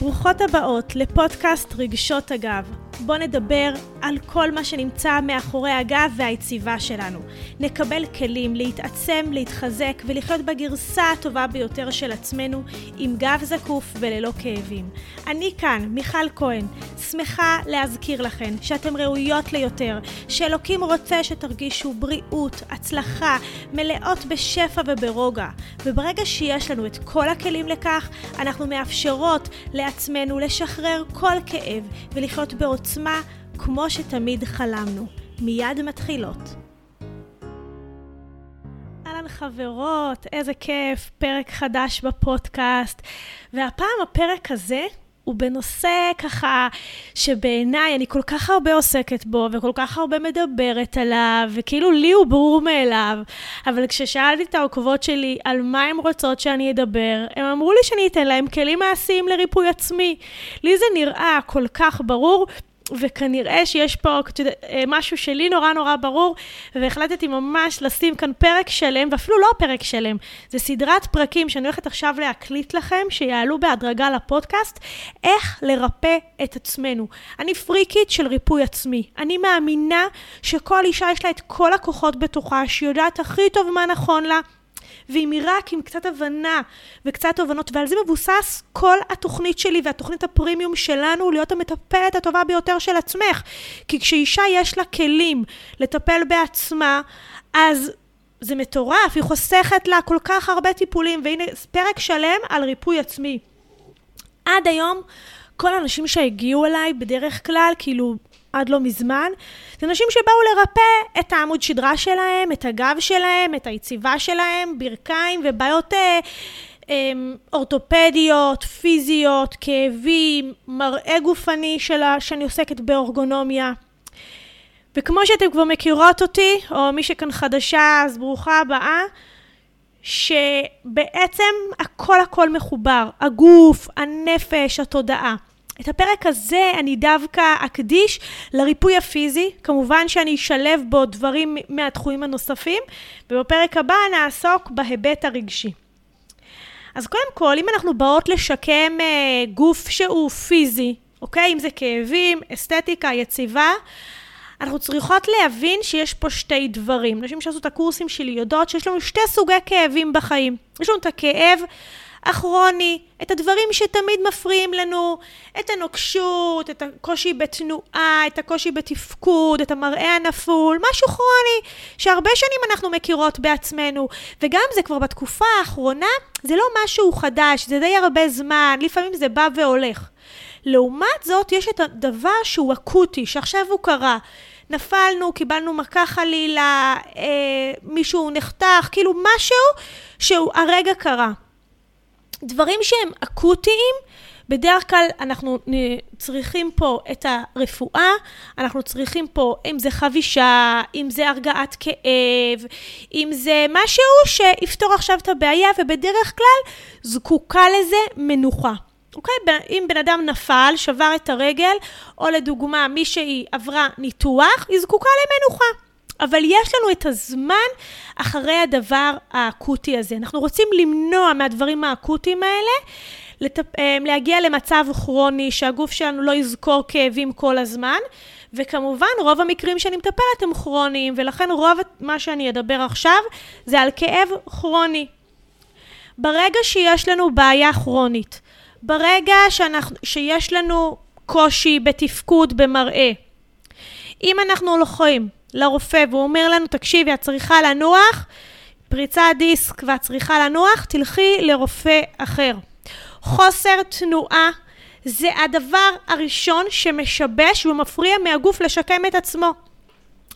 ברוכות הבאות לפודקאסט רגשות הגב. בואו נדבר על כל מה שנמצא מאחורי הגב והיציבה שלנו. נקבל כלים להתעצם, להתחזק ולחיות בגרסה הטובה ביותר של עצמנו עם גב זקוף וללא כאבים. אני כאן, מיכל כהן, שמחה להזכיר לכן שאתן ראויות ליותר, שאלוקים רוצה שתרגישו בריאות, הצלחה, מלאות בשפע וברוגע. וברגע שיש לנו את כל הכלים לכך, אנחנו מאפשרות לעצמנו לשחרר כל כאב ולחיות בעוצמה כמו שתמיד חלמנו. מיד מתחילות. אהלן חברות, איזה כיף, פרק חדש בפודקאסט. והפעם הפרק הזה הוא בנושא ככה שבעיניי אני כל כך הרבה עוסקת בו וכל כך הרבה מדברת עליו, וכאילו לי הוא ברור מאליו, אבל כששאלתי את העוקבות שלי על מה הן רוצות שאני אדבר, הם אמרו לי שאני אתן להם כלים מעשיים לריפוי עצמי. לי זה נראה כל כך ברור, וכנראה שיש פה אה, משהו שלי נורא נורא ברור, והחלטתי ממש לשים כאן פרק שלם, ואפילו לא פרק שלם, זה סדרת פרקים שאני הולכת עכשיו להקליט לכם, שיעלו בהדרגה לפודקאסט, איך לרפא את עצמנו. אני פריקית של ריפוי עצמי. אני מאמינה שכל אישה יש לה את כל הכוחות בתוכה, שהיא יודעת הכי טוב מה נכון לה. ואם היא רק עם קצת הבנה וקצת תובנות, ועל זה מבוסס כל התוכנית שלי והתוכנית הפרימיום שלנו להיות המטפלת הטובה ביותר של עצמך. כי כשאישה יש לה כלים לטפל בעצמה, אז זה מטורף, היא חוסכת לה כל כך הרבה טיפולים, והנה פרק שלם על ריפוי עצמי. עד היום, כל האנשים שהגיעו אליי, בדרך כלל, כאילו, עד לא מזמן, זה נשים שבאו לרפא את העמוד שדרה שלהם, את הגב שלהם, את היציבה שלהם, ברכיים ובעיות אה, אה, אורתופדיות, פיזיות, כאבים, מראה גופני שלה, שאני עוסקת באורגונומיה. וכמו שאתם כבר מכירות אותי, או מי שכאן חדשה, אז ברוכה הבאה, שבעצם הכל הכל מחובר, הגוף, הנפש, התודעה. את הפרק הזה אני דווקא אקדיש לריפוי הפיזי, כמובן שאני אשלב בו דברים מהתחומים הנוספים, ובפרק הבא נעסוק בהיבט הרגשי. אז קודם כל, אם אנחנו באות לשקם אה, גוף שהוא פיזי, אוקיי? אם זה כאבים, אסתטיקה, יציבה, אנחנו צריכות להבין שיש פה שתי דברים. נשים שעשו את הקורסים שלי יודעות שיש לנו שתי סוגי כאבים בחיים. יש לנו את הכאב הכרוני, את הדברים שתמיד מפריעים לנו, את הנוקשות, את הקושי בתנועה, את הקושי בתפקוד, את המראה הנפול, משהו כרוני שהרבה שנים אנחנו מכירות בעצמנו, וגם זה כבר בתקופה האחרונה, זה לא משהו חדש, זה די הרבה זמן, לפעמים זה בא והולך. לעומת זאת, יש את הדבר שהוא אקוטי, שעכשיו הוא קרה. נפלנו, קיבלנו מכה חלילה, אה, מישהו נחתך, כאילו משהו שהוא הרגע קרה. דברים שהם אקוטיים, בדרך כלל אנחנו צריכים פה את הרפואה, אנחנו צריכים פה אם זה חבישה, אם זה הרגעת כאב, אם זה משהו שיפתור עכשיו את הבעיה, ובדרך כלל זקוקה לזה מנוחה. אוקיי? אם בן אדם נפל, שבר את הרגל, או לדוגמה מישהי עברה ניתוח, היא זקוקה למנוחה. אבל יש לנו את הזמן אחרי הדבר האקוטי הזה. אנחנו רוצים למנוע מהדברים האקוטיים האלה, לטפ... אה, להגיע למצב כרוני שהגוף שלנו לא יזכור כאבים כל הזמן. וכמובן, רוב המקרים שאני מטפלת הם כרוניים, ולכן רוב מה שאני אדבר עכשיו זה על כאב כרוני. ברגע שיש לנו בעיה כרונית, ברגע שאנחנו, שיש לנו קושי בתפקוד, במראה, אם אנחנו הולכים לרופא והוא אומר לנו, תקשיבי, את צריכה לנוח, פריצת דיסק ואת צריכה לנוח, תלכי לרופא אחר. חוסר תנועה זה הדבר הראשון שמשבש ומפריע מהגוף לשקם את עצמו.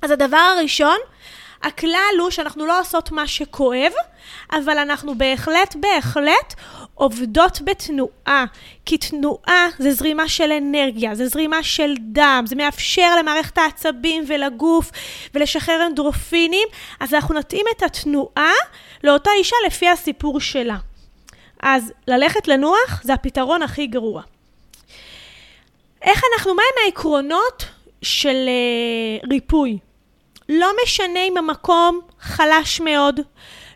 אז הדבר הראשון, הכלל הוא שאנחנו לא עושות מה שכואב, אבל אנחנו בהחלט, בהחלט עובדות בתנועה, כי תנועה זה זרימה של אנרגיה, זה זרימה של דם, זה מאפשר למערכת העצבים ולגוף ולשחרר אנדרופינים, אז אנחנו נתאים את התנועה לאותה אישה לפי הסיפור שלה. אז ללכת לנוח זה הפתרון הכי גרוע. איך אנחנו, מהם העקרונות של uh, ריפוי? לא משנה אם המקום חלש מאוד,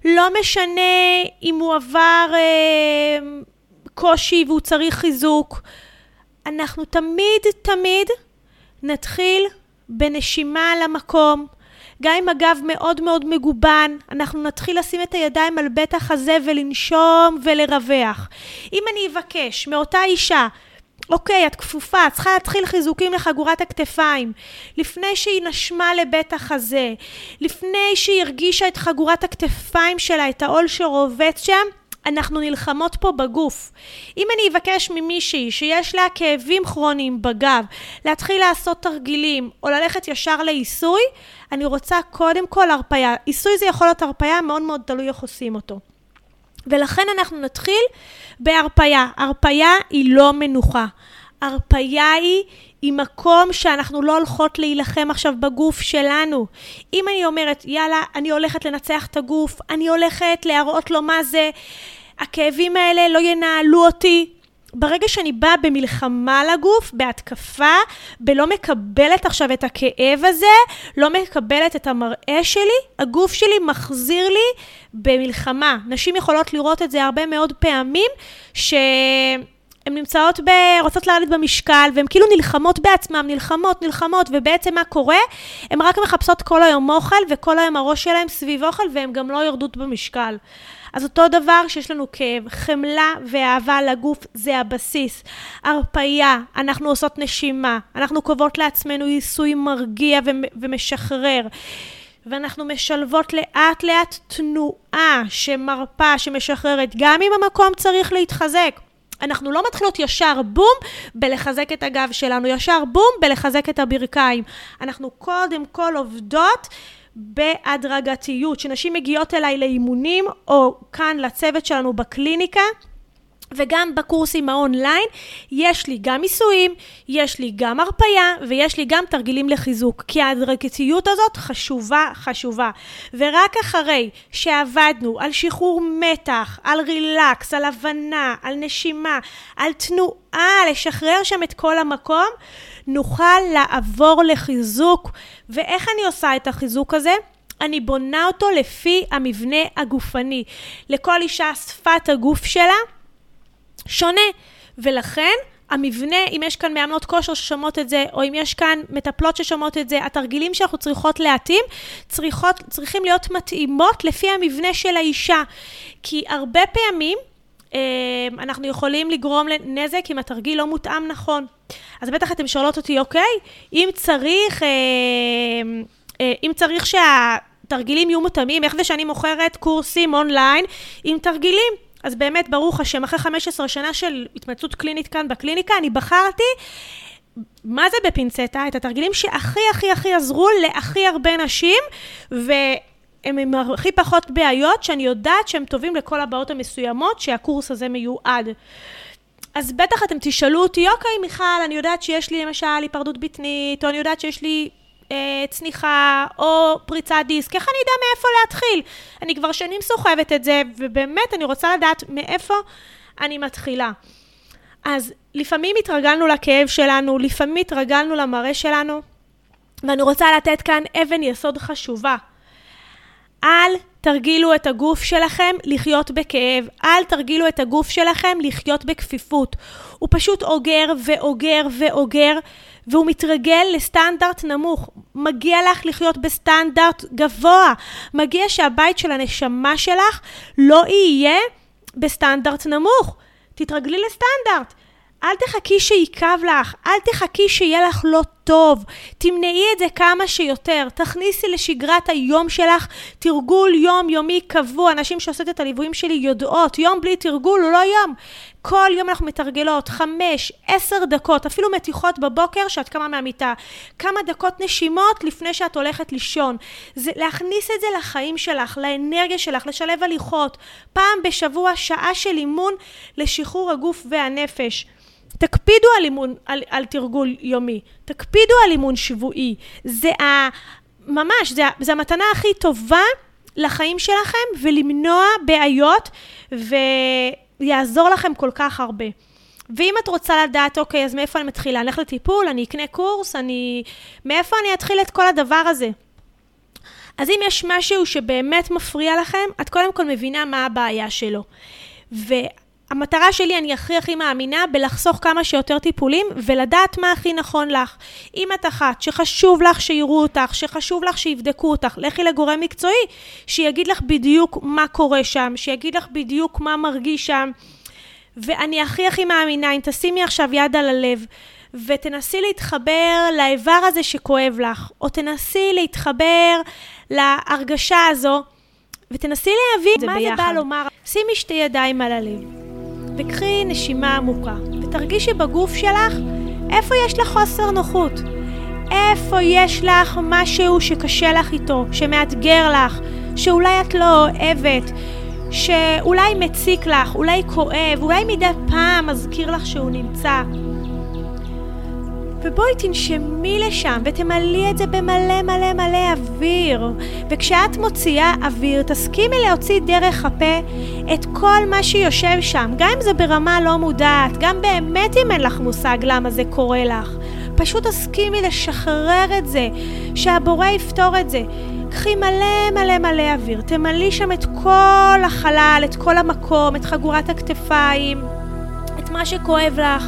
לא משנה אם הוא עבר אה, קושי והוא צריך חיזוק, אנחנו תמיד תמיד נתחיל בנשימה על המקום. גם אם הגב מאוד מאוד מגובן, אנחנו נתחיל לשים את הידיים על בית החזה ולנשום ולרווח. אם אני אבקש מאותה אישה אוקיי, את כפופה, את צריכה להתחיל חיזוקים לחגורת הכתפיים. לפני שהיא נשמה לבית החזה, לפני שהיא הרגישה את חגורת הכתפיים שלה, את העול שרובץ שם, אנחנו נלחמות פה בגוף. אם אני אבקש ממישהי שיש לה כאבים כרוניים בגב, להתחיל לעשות תרגילים או ללכת ישר לעיסוי, אני רוצה קודם כל הרפייה. עיסוי זה יכול להיות הרפייה, מאוד מאוד תלוי איך עושים אותו. ולכן אנחנו נתחיל בהרפייה. הרפייה היא לא מנוחה. הרפייה היא, היא מקום שאנחנו לא הולכות להילחם עכשיו בגוף שלנו. אם אני אומרת, יאללה, אני הולכת לנצח את הגוף, אני הולכת להראות לו מה זה, הכאבים האלה לא ינהלו אותי. ברגע שאני באה במלחמה לגוף, בהתקפה, בלא מקבלת עכשיו את הכאב הזה, לא מקבלת את המראה שלי, הגוף שלי מחזיר לי במלחמה. נשים יכולות לראות את זה הרבה מאוד פעמים, ש... הן נמצאות ב... רוצות לרדת במשקל, והן כאילו נלחמות בעצמן, נלחמות, נלחמות, ובעצם מה קורה? הן רק מחפשות כל היום אוכל, וכל היום הראש שלהן סביב אוכל, והן גם לא יורדות במשקל. אז אותו דבר שיש לנו כאב, חמלה ואהבה לגוף זה הבסיס. הרפייה, אנחנו עושות נשימה, אנחנו קובעות לעצמנו ייסוי מרגיע ומשחרר. ואנחנו משלבות לאט לאט תנועה שמרפה, שמשחררת, גם אם המקום צריך להתחזק. אנחנו לא מתחילות ישר בום בלחזק את הגב שלנו, ישר בום בלחזק את הברכיים. אנחנו קודם כל עובדות בהדרגתיות. כשנשים מגיעות אליי לאימונים, או כאן לצוות שלנו בקליניקה, וגם בקורסים האונליין יש לי גם עיסויים, יש לי גם הרפייה ויש לי גם תרגילים לחיזוק. כי ההדרגתיות הזאת חשובה, חשובה. ורק אחרי שעבדנו על שחרור מתח, על רילקס, על הבנה, על נשימה, על תנועה, לשחרר שם את כל המקום, נוכל לעבור לחיזוק. ואיך אני עושה את החיזוק הזה? אני בונה אותו לפי המבנה הגופני. לכל אישה שפת הגוף שלה שונה. ולכן המבנה, אם יש כאן מאמנות כושר ששומעות את זה, או אם יש כאן מטפלות ששומעות את זה, התרגילים שאנחנו צריכות להתאים, צריכות, צריכים להיות מתאימות לפי המבנה של האישה. כי הרבה פעמים אה, אנחנו יכולים לגרום לנזק אם התרגיל לא מותאם נכון. אז בטח אתם שואלות אותי, אוקיי, אם צריך, אה, אה, אם צריך שהתרגילים יהיו מותאמים, איך זה שאני מוכרת קורסים אונליין עם תרגילים? אז באמת, ברוך השם, אחרי 15 שנה של התמצאות קלינית כאן בקליניקה, אני בחרתי, מה זה בפינצטה? את התרגילים שהכי הכי הכי עזרו להכי הרבה נשים, והם עם הכי פחות בעיות, שאני יודעת שהם טובים לכל הבעיות המסוימות שהקורס הזה מיועד. אז בטח אתם תשאלו אותי, אוקיי, מיכל, אני יודעת שיש לי למשל היפרדות בטנית, או אני יודעת שיש לי אה, צניחה או פריצת דיסק, איך אני אדע מאיפה להתחיל? אני כבר שנים סוחבת את זה, ובאמת אני רוצה לדעת מאיפה אני מתחילה. אז לפעמים התרגלנו לכאב שלנו, לפעמים התרגלנו למראה שלנו, ואני רוצה לתת כאן אבן יסוד חשובה. אל תרגילו את הגוף שלכם לחיות בכאב. אל תרגילו את הגוף שלכם לחיות בכפיפות. הוא פשוט אוגר ואוגר ואוגר, והוא מתרגל לסטנדרט נמוך. מגיע לך לחיות בסטנדרט גבוה. מגיע שהבית של הנשמה שלך לא יהיה בסטנדרט נמוך. תתרגלי לסטנדרט. אל תחכי שיכאב לך, אל תחכי שיהיה לך לא טוב. תמנעי את זה כמה שיותר. תכניסי לשגרת היום שלך תרגול יומיומי קבוע. אנשים שעושות את הליוויים שלי יודעות, יום בלי תרגול הוא לא יום. כל יום אנחנו מתרגלות חמש, עשר דקות, אפילו מתיחות בבוקר שאת קמה מהמיטה. כמה דקות נשימות לפני שאת הולכת לישון. זה להכניס את זה לחיים שלך, לאנרגיה שלך, לשלב הליכות. פעם בשבוע שעה של אימון לשחרור הגוף והנפש. תקפידו על, אימון, על, על תרגול יומי, תקפידו על אימון שבועי. זה ה... ממש, זה, זה המתנה הכי טובה לחיים שלכם ולמנוע בעיות ויעזור לכם כל כך הרבה. ואם את רוצה לדעת, אוקיי, אז מאיפה אני מתחילה? אני אלך לטיפול, אני אקנה קורס, אני... מאיפה אני אתחיל את כל הדבר הזה? אז אם יש משהו שבאמת מפריע לכם, את קודם כל מבינה מה הבעיה שלו. ו... המטרה שלי, אני הכי הכי מאמינה בלחסוך כמה שיותר טיפולים ולדעת מה הכי נכון לך. אם את אחת שחשוב לך שיראו אותך, שחשוב לך שיבדקו אותך, לכי לגורם מקצועי שיגיד לך בדיוק מה קורה שם, שיגיד לך בדיוק מה מרגיש שם. ואני הכי הכי מאמינה, אם תשימי עכשיו יד על הלב ותנסי להתחבר לאיבר הזה שכואב לך, או תנסי להתחבר להרגשה הזו, ותנסי להבין מה ביחד. זה בא לומר. שימי שתי ידיים על הלב, וקחי נשימה עמוקה, ותרגישי בגוף שלך איפה יש לך חוסר נוחות. איפה יש לך משהו שקשה לך איתו, שמאתגר לך, שאולי את לא אוהבת, שאולי מציק לך, אולי כואב, אולי מדי פעם מזכיר לך שהוא נמצא. ובואי תנשמי לשם ותמלאי את זה במלא מלא מלא אוויר. וכשאת מוציאה אוויר, תסכימי להוציא דרך הפה את כל מה שיושב שם, גם אם זה ברמה לא מודעת, גם באמת אם אין לך מושג למה זה קורה לך. פשוט תסכימי לשחרר את זה, שהבורא יפתור את זה. קחי מלא מלא מלא אוויר, תמלאי שם את כל החלל, את כל המקום, את חגורת הכתפיים, את מה שכואב לך.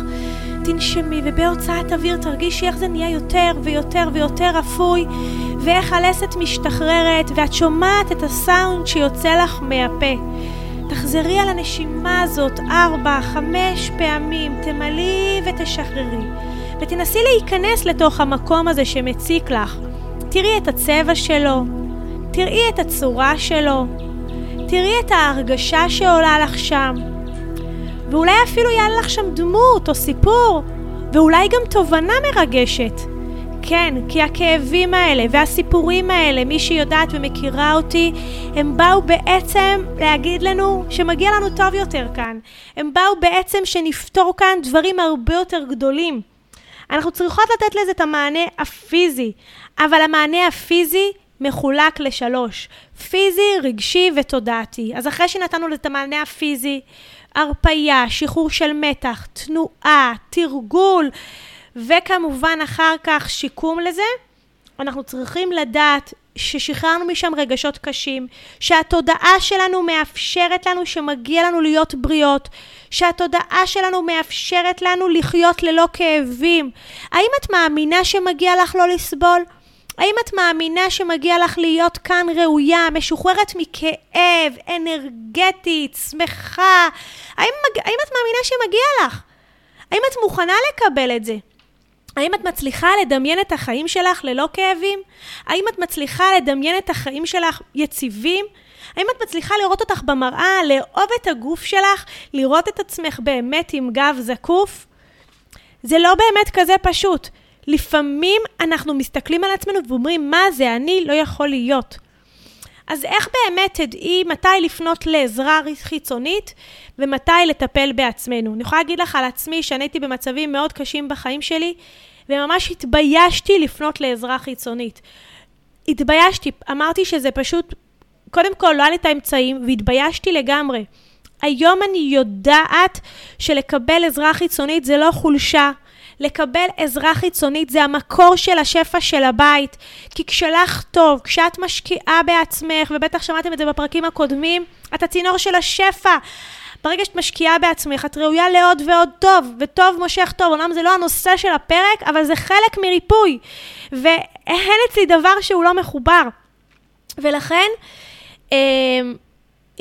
תנשמי, ובהוצאת אוויר תרגישי איך זה נהיה יותר ויותר ויותר אפוי, ואיך הלסת משתחררת, ואת שומעת את הסאונד שיוצא לך מהפה. תחזרי על הנשימה הזאת ארבע, חמש פעמים, תמלאי ותשחררי. ותנסי להיכנס לתוך המקום הזה שמציק לך. תראי את הצבע שלו, תראי את הצורה שלו, תראי את ההרגשה שעולה לך שם. ואולי אפילו יעלה לך שם דמות או סיפור, ואולי גם תובנה מרגשת. כן, כי הכאבים האלה והסיפורים האלה, מי שיודעת ומכירה אותי, הם באו בעצם להגיד לנו שמגיע לנו טוב יותר כאן. הם באו בעצם שנפתור כאן דברים הרבה יותר גדולים. אנחנו צריכות לתת לזה את המענה הפיזי, אבל המענה הפיזי מחולק לשלוש, פיזי, רגשי ותודעתי. אז אחרי שנתנו את המענה הפיזי, הרפייה, שחרור של מתח, תנועה, תרגול, וכמובן אחר כך שיקום לזה, אנחנו צריכים לדעת ששחררנו משם רגשות קשים, שהתודעה שלנו מאפשרת לנו שמגיע לנו להיות בריאות, שהתודעה שלנו מאפשרת לנו לחיות ללא כאבים. האם את מאמינה שמגיע לך לא לסבול? האם את מאמינה שמגיע לך להיות כאן ראויה, משוחררת מכאב, אנרגטית, שמחה? האם, האם את מאמינה שמגיע לך? האם את מוכנה לקבל את זה? האם את מצליחה לדמיין את החיים שלך ללא כאבים? האם את מצליחה לדמיין את החיים שלך יציבים? האם את מצליחה לראות אותך במראה, לאהוב את הגוף שלך, לראות את עצמך באמת עם גב זקוף? זה לא באמת כזה פשוט. לפעמים אנחנו מסתכלים על עצמנו ואומרים, מה זה אני לא יכול להיות. אז איך באמת תדעי מתי לפנות לעזרה חיצונית ומתי לטפל בעצמנו? אני יכולה להגיד לך על עצמי שאני הייתי במצבים מאוד קשים בחיים שלי, וממש התביישתי לפנות לעזרה חיצונית. התביישתי, אמרתי שזה פשוט, קודם כל לא היה לי את האמצעים, והתביישתי לגמרי. היום אני יודעת שלקבל עזרה חיצונית זה לא חולשה, לקבל עזרה חיצונית זה המקור של השפע של הבית. כי כשלך טוב, כשאת משקיעה בעצמך, ובטח שמעתם את זה בפרקים הקודמים, את הצינור של השפע. ברגע שאת משקיעה בעצמך, את ראויה לעוד ועוד טוב, וטוב מושך טוב. אומנם זה לא הנושא של הפרק, אבל זה חלק מריפוי. ואין אצלי דבר שהוא לא מחובר. ולכן,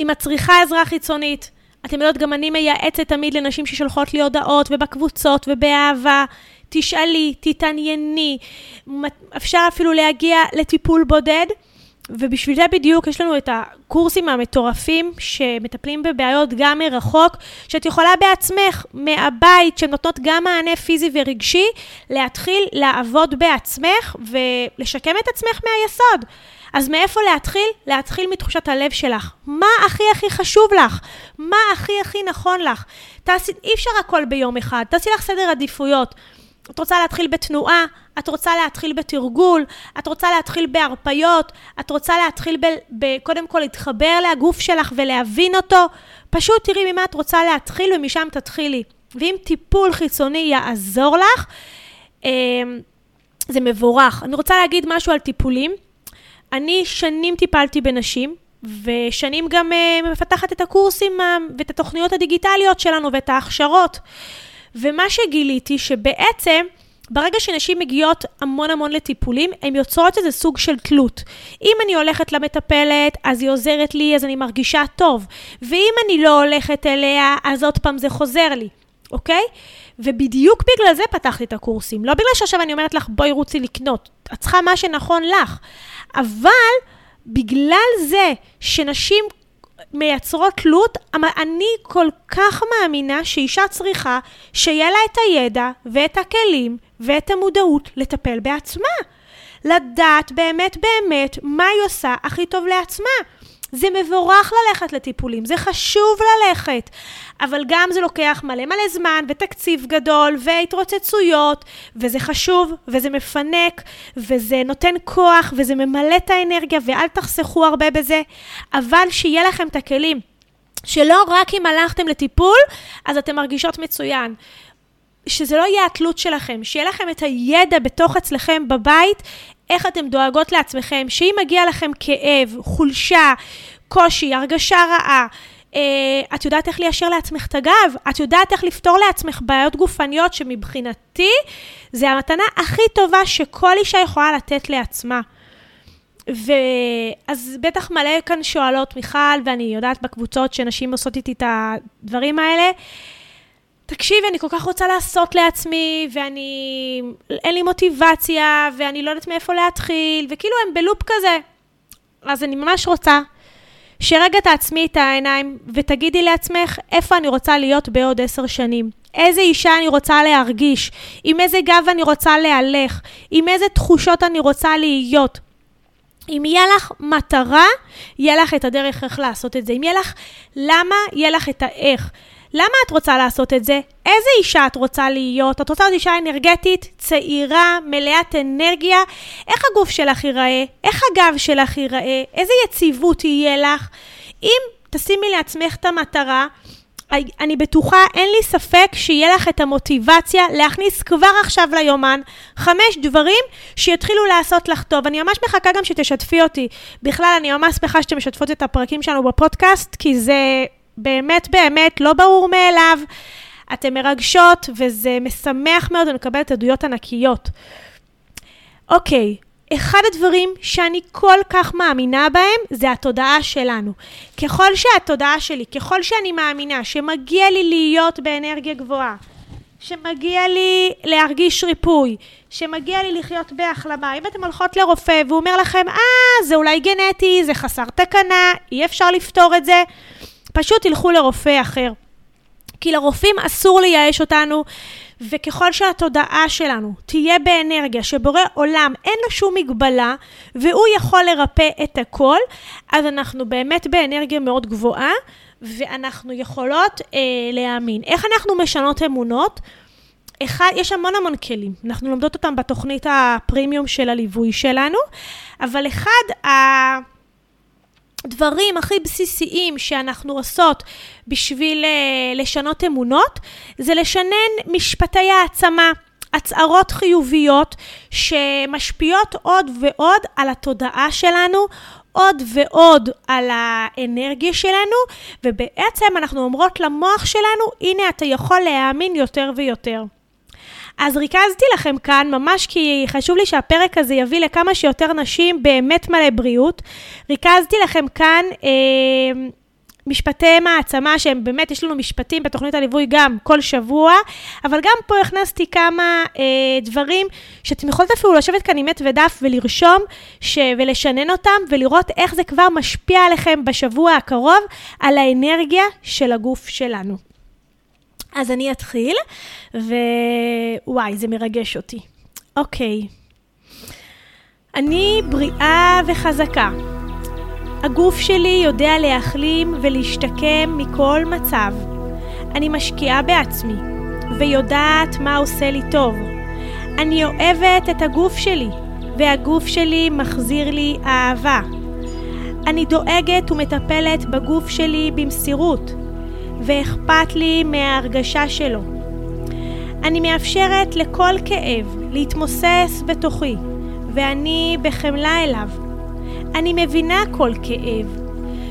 אם את צריכה עזרה חיצונית, אתם יודעות, גם אני מייעצת תמיד לנשים ששולחות לי הודעות, ובקבוצות, ובאהבה. תשאלי, תתענייני. אפשר אפילו להגיע לטיפול בודד. ובשביל זה בדיוק יש לנו את הקורסים המטורפים שמטפלים בבעיות גם מרחוק, שאת יכולה בעצמך, מהבית, שהן נותנות גם מענה פיזי ורגשי, להתחיל לעבוד בעצמך ולשקם את עצמך מהיסוד. אז מאיפה להתחיל? להתחיל מתחושת הלב שלך. מה הכי הכי חשוב לך? מה הכי הכי נכון לך? תעשי, אי אפשר הכל ביום אחד, תעשי לך סדר עדיפויות. את רוצה להתחיל בתנועה, את רוצה להתחיל בתרגול, את רוצה להתחיל בהרפיות, את רוצה להתחיל ב, ב, קודם כל להתחבר לגוף שלך ולהבין אותו, פשוט תראי ממה את רוצה להתחיל ומשם תתחילי. ואם טיפול חיצוני יעזור לך, אה, זה מבורך. אני רוצה להגיד משהו על טיפולים. אני שנים טיפלתי בנשים, ושנים גם uh, מפתחת את הקורסים uh, ואת התוכניות הדיגיטליות שלנו ואת ההכשרות. ומה שגיליתי שבעצם ברגע שנשים מגיעות המון המון לטיפולים, הן יוצרות איזה סוג של תלות. אם אני הולכת למטפלת, אז היא עוזרת לי, אז אני מרגישה טוב. ואם אני לא הולכת אליה, אז עוד פעם זה חוזר לי, אוקיי? ובדיוק בגלל זה פתחתי את הקורסים. לא בגלל שעכשיו אני אומרת לך, בואי רוצי לקנות. את צריכה מה שנכון לך. אבל בגלל זה שנשים מייצרות תלות, אני כל כך מאמינה שאישה צריכה שיהיה לה את הידע ואת הכלים ואת המודעות לטפל בעצמה. לדעת באמת באמת מה היא עושה הכי טוב לעצמה. זה מבורך ללכת לטיפולים, זה חשוב ללכת, אבל גם זה לוקח מלא מלא זמן ותקציב גדול והתרוצצויות, וזה חשוב וזה מפנק וזה נותן כוח וזה ממלא את האנרגיה ואל תחסכו הרבה בזה, אבל שיהיה לכם את הכלים. שלא רק אם הלכתם לטיפול, אז אתן מרגישות מצוין. שזה לא יהיה התלות שלכם, שיהיה לכם את הידע בתוך אצלכם בבית, איך אתם דואגות לעצמכם, שאם מגיע לכם כאב, חולשה, קושי, הרגשה רעה, אה, את יודעת איך ליישר לעצמך את הגב, את יודעת איך לפתור לעצמך בעיות גופניות שמבחינתי זה המתנה הכי טובה שכל אישה יכולה לתת לעצמה. ואז בטח מלא כאן שואלות, מיכל, ואני יודעת בקבוצות שנשים עושות איתי את הדברים האלה, תקשיבי, אני כל כך רוצה לעשות לעצמי, ואני... אין לי מוטיבציה, ואני לא יודעת מאיפה להתחיל, וכאילו הם בלופ כזה. אז אני ממש רוצה שרגע תעצמי את העיניים ותגידי לעצמך איפה אני רוצה להיות בעוד עשר שנים. איזה אישה אני רוצה להרגיש, עם איזה גב אני רוצה להלך, עם איזה תחושות אני רוצה להיות. אם יהיה לך מטרה, יהיה לך את הדרך איך לעשות את זה. אם יהיה לך למה, יהיה לך את האיך. למה את רוצה לעשות את זה? איזה אישה את רוצה להיות? את רוצה להיות אישה אנרגטית, צעירה, מלאת אנרגיה? איך הגוף שלך ייראה? איך הגב שלך ייראה? איזה יציבות יהיה לך? אם תשימי לעצמך את המטרה, אני בטוחה, אין לי ספק שיהיה לך את המוטיבציה להכניס כבר עכשיו ליומן חמש דברים שיתחילו לעשות לך טוב. אני ממש מחכה גם שתשתפי אותי. בכלל, אני ממש שמחה שאתם משתפות את הפרקים שלנו בפודקאסט, כי זה באמת באמת לא ברור מאליו. אתן מרגשות, וזה משמח מאוד, ומקבלת עדויות ענקיות. אוקיי, אחד הדברים שאני כל כך מאמינה בהם, זה התודעה שלנו. ככל שהתודעה שלי, ככל שאני מאמינה שמגיע לי להיות באנרגיה גבוהה, שמגיע לי להרגיש ריפוי, שמגיע לי לחיות בהחלמה. אם אתן הולכות לרופא והוא אומר לכם, אה, זה אולי גנטי, זה חסר תקנה, אי אפשר לפתור את זה, פשוט תלכו לרופא אחר. כי לרופאים אסור לייאש אותנו, וככל שהתודעה שלנו תהיה באנרגיה שבורא עולם אין לו שום מגבלה, והוא יכול לרפא את הכל, אז אנחנו באמת באנרגיה מאוד גבוהה, ואנחנו יכולות אה, להאמין. איך אנחנו משנות אמונות? אחד, יש המון המון כלים, אנחנו לומדות אותם בתוכנית הפרימיום של הליווי שלנו, אבל אחד, ה... הדברים הכי בסיסיים שאנחנו עושות בשביל uh, לשנות אמונות, זה לשנן משפטי העצמה, הצהרות חיוביות שמשפיעות עוד ועוד על התודעה שלנו, עוד ועוד על האנרגיה שלנו, ובעצם אנחנו אומרות למוח שלנו, הנה אתה יכול להאמין יותר ויותר. אז ריכזתי לכם כאן, ממש כי חשוב לי שהפרק הזה יביא לכמה שיותר נשים באמת מלא בריאות. ריכזתי לכם כאן אה, משפטי מעצמה, שהם באמת, יש לנו משפטים בתוכנית הליווי גם כל שבוע, אבל גם פה הכנסתי כמה אה, דברים שאתם יכולות אפילו לשבת כאן עם עט ודף ולרשום ש... ולשנן אותם, ולראות איך זה כבר משפיע עליכם בשבוע הקרוב על האנרגיה של הגוף שלנו. אז אני אתחיל, ווואי, זה מרגש אותי. אוקיי. אני בריאה וחזקה. הגוף שלי יודע להחלים ולהשתקם מכל מצב. אני משקיעה בעצמי, ויודעת מה עושה לי טוב. אני אוהבת את הגוף שלי, והגוף שלי מחזיר לי אהבה. אני דואגת ומטפלת בגוף שלי במסירות. ואכפת לי מההרגשה שלו. אני מאפשרת לכל כאב להתמוסס בתוכי, ואני בחמלה אליו. אני מבינה כל כאב,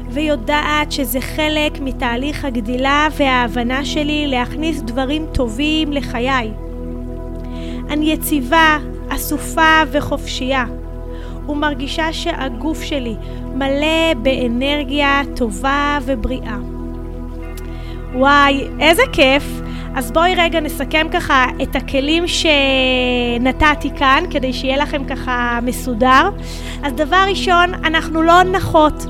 ויודעת שזה חלק מתהליך הגדילה וההבנה שלי להכניס דברים טובים לחיי. אני יציבה, אסופה וחופשייה, ומרגישה שהגוף שלי מלא באנרגיה טובה ובריאה. וואי, איזה כיף! אז בואי רגע נסכם ככה את הכלים שנתתי כאן, כדי שיהיה לכם ככה מסודר. אז דבר ראשון, אנחנו לא נחות.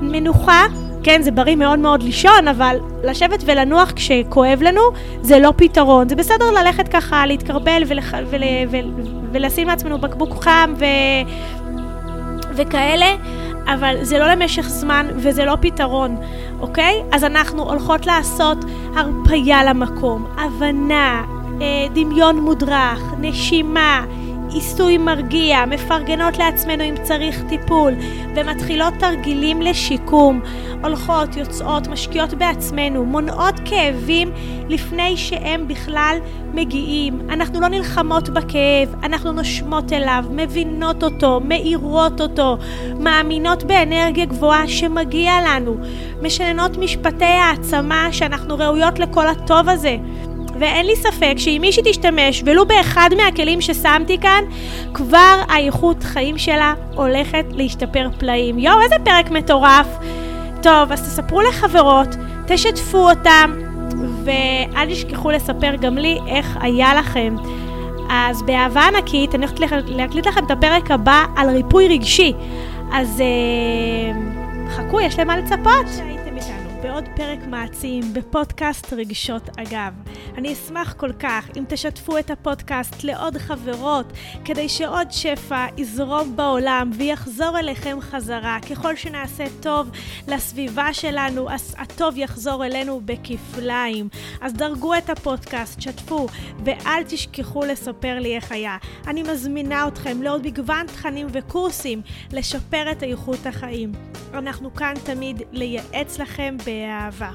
מנוחה, כן, זה בריא מאוד מאוד לישון, אבל לשבת ולנוח כשכואב לנו, זה לא פתרון. זה בסדר ללכת ככה, להתקרבל ולח... ול... ול... ולשים לעצמנו בקבוק חם ו... וכאלה, אבל זה לא למשך זמן וזה לא פתרון, אוקיי? אז אנחנו הולכות לעשות הרפייה למקום, הבנה, אה, דמיון מודרך, נשימה, עיסוי מרגיע, מפרגנות לעצמנו אם צריך טיפול, ומתחילות תרגילים לשיקום, הולכות, יוצאות, משקיעות בעצמנו, מונעות כאבים לפני שהם בכלל מגיעים. אנחנו לא נלחמות בכאב, אנחנו נושמות אליו, מבינות אותו, מאירות אותו, מאמינות באנרגיה גבוהה שמגיע לנו, משננות משפטי העצמה שאנחנו ראויות לכל הטוב הזה. ואין לי ספק שאם מישהי תשתמש ולו באחד מהכלים ששמתי כאן, כבר האיכות חיים שלה הולכת להשתפר פלאים. יואו, איזה פרק מטורף. טוב, אז תספרו לחברות, תשתפו אותם, ואל תשכחו לספר גם לי איך היה לכם. אז באהבה ענקית, אני הולכת להקליט לכם את הפרק הבא על ריפוי רגשי. אז אה, חכו, יש למה לצפות. בעוד פרק מעצים בפודקאסט רגשות אגב. אני אשמח כל כך אם תשתפו את הפודקאסט לעוד חברות, כדי שעוד שפע יזרום בעולם ויחזור אליכם חזרה. ככל שנעשה טוב לסביבה שלנו, אז הטוב יחזור אלינו בכפליים. אז דרגו את הפודקאסט, שתפו, ואל תשכחו לספר לי איך היה. אני מזמינה אתכם לעוד מגוון תכנים וקורסים לשפר את איכות החיים. אנחנו כאן תמיד לייעץ לכם באהבה.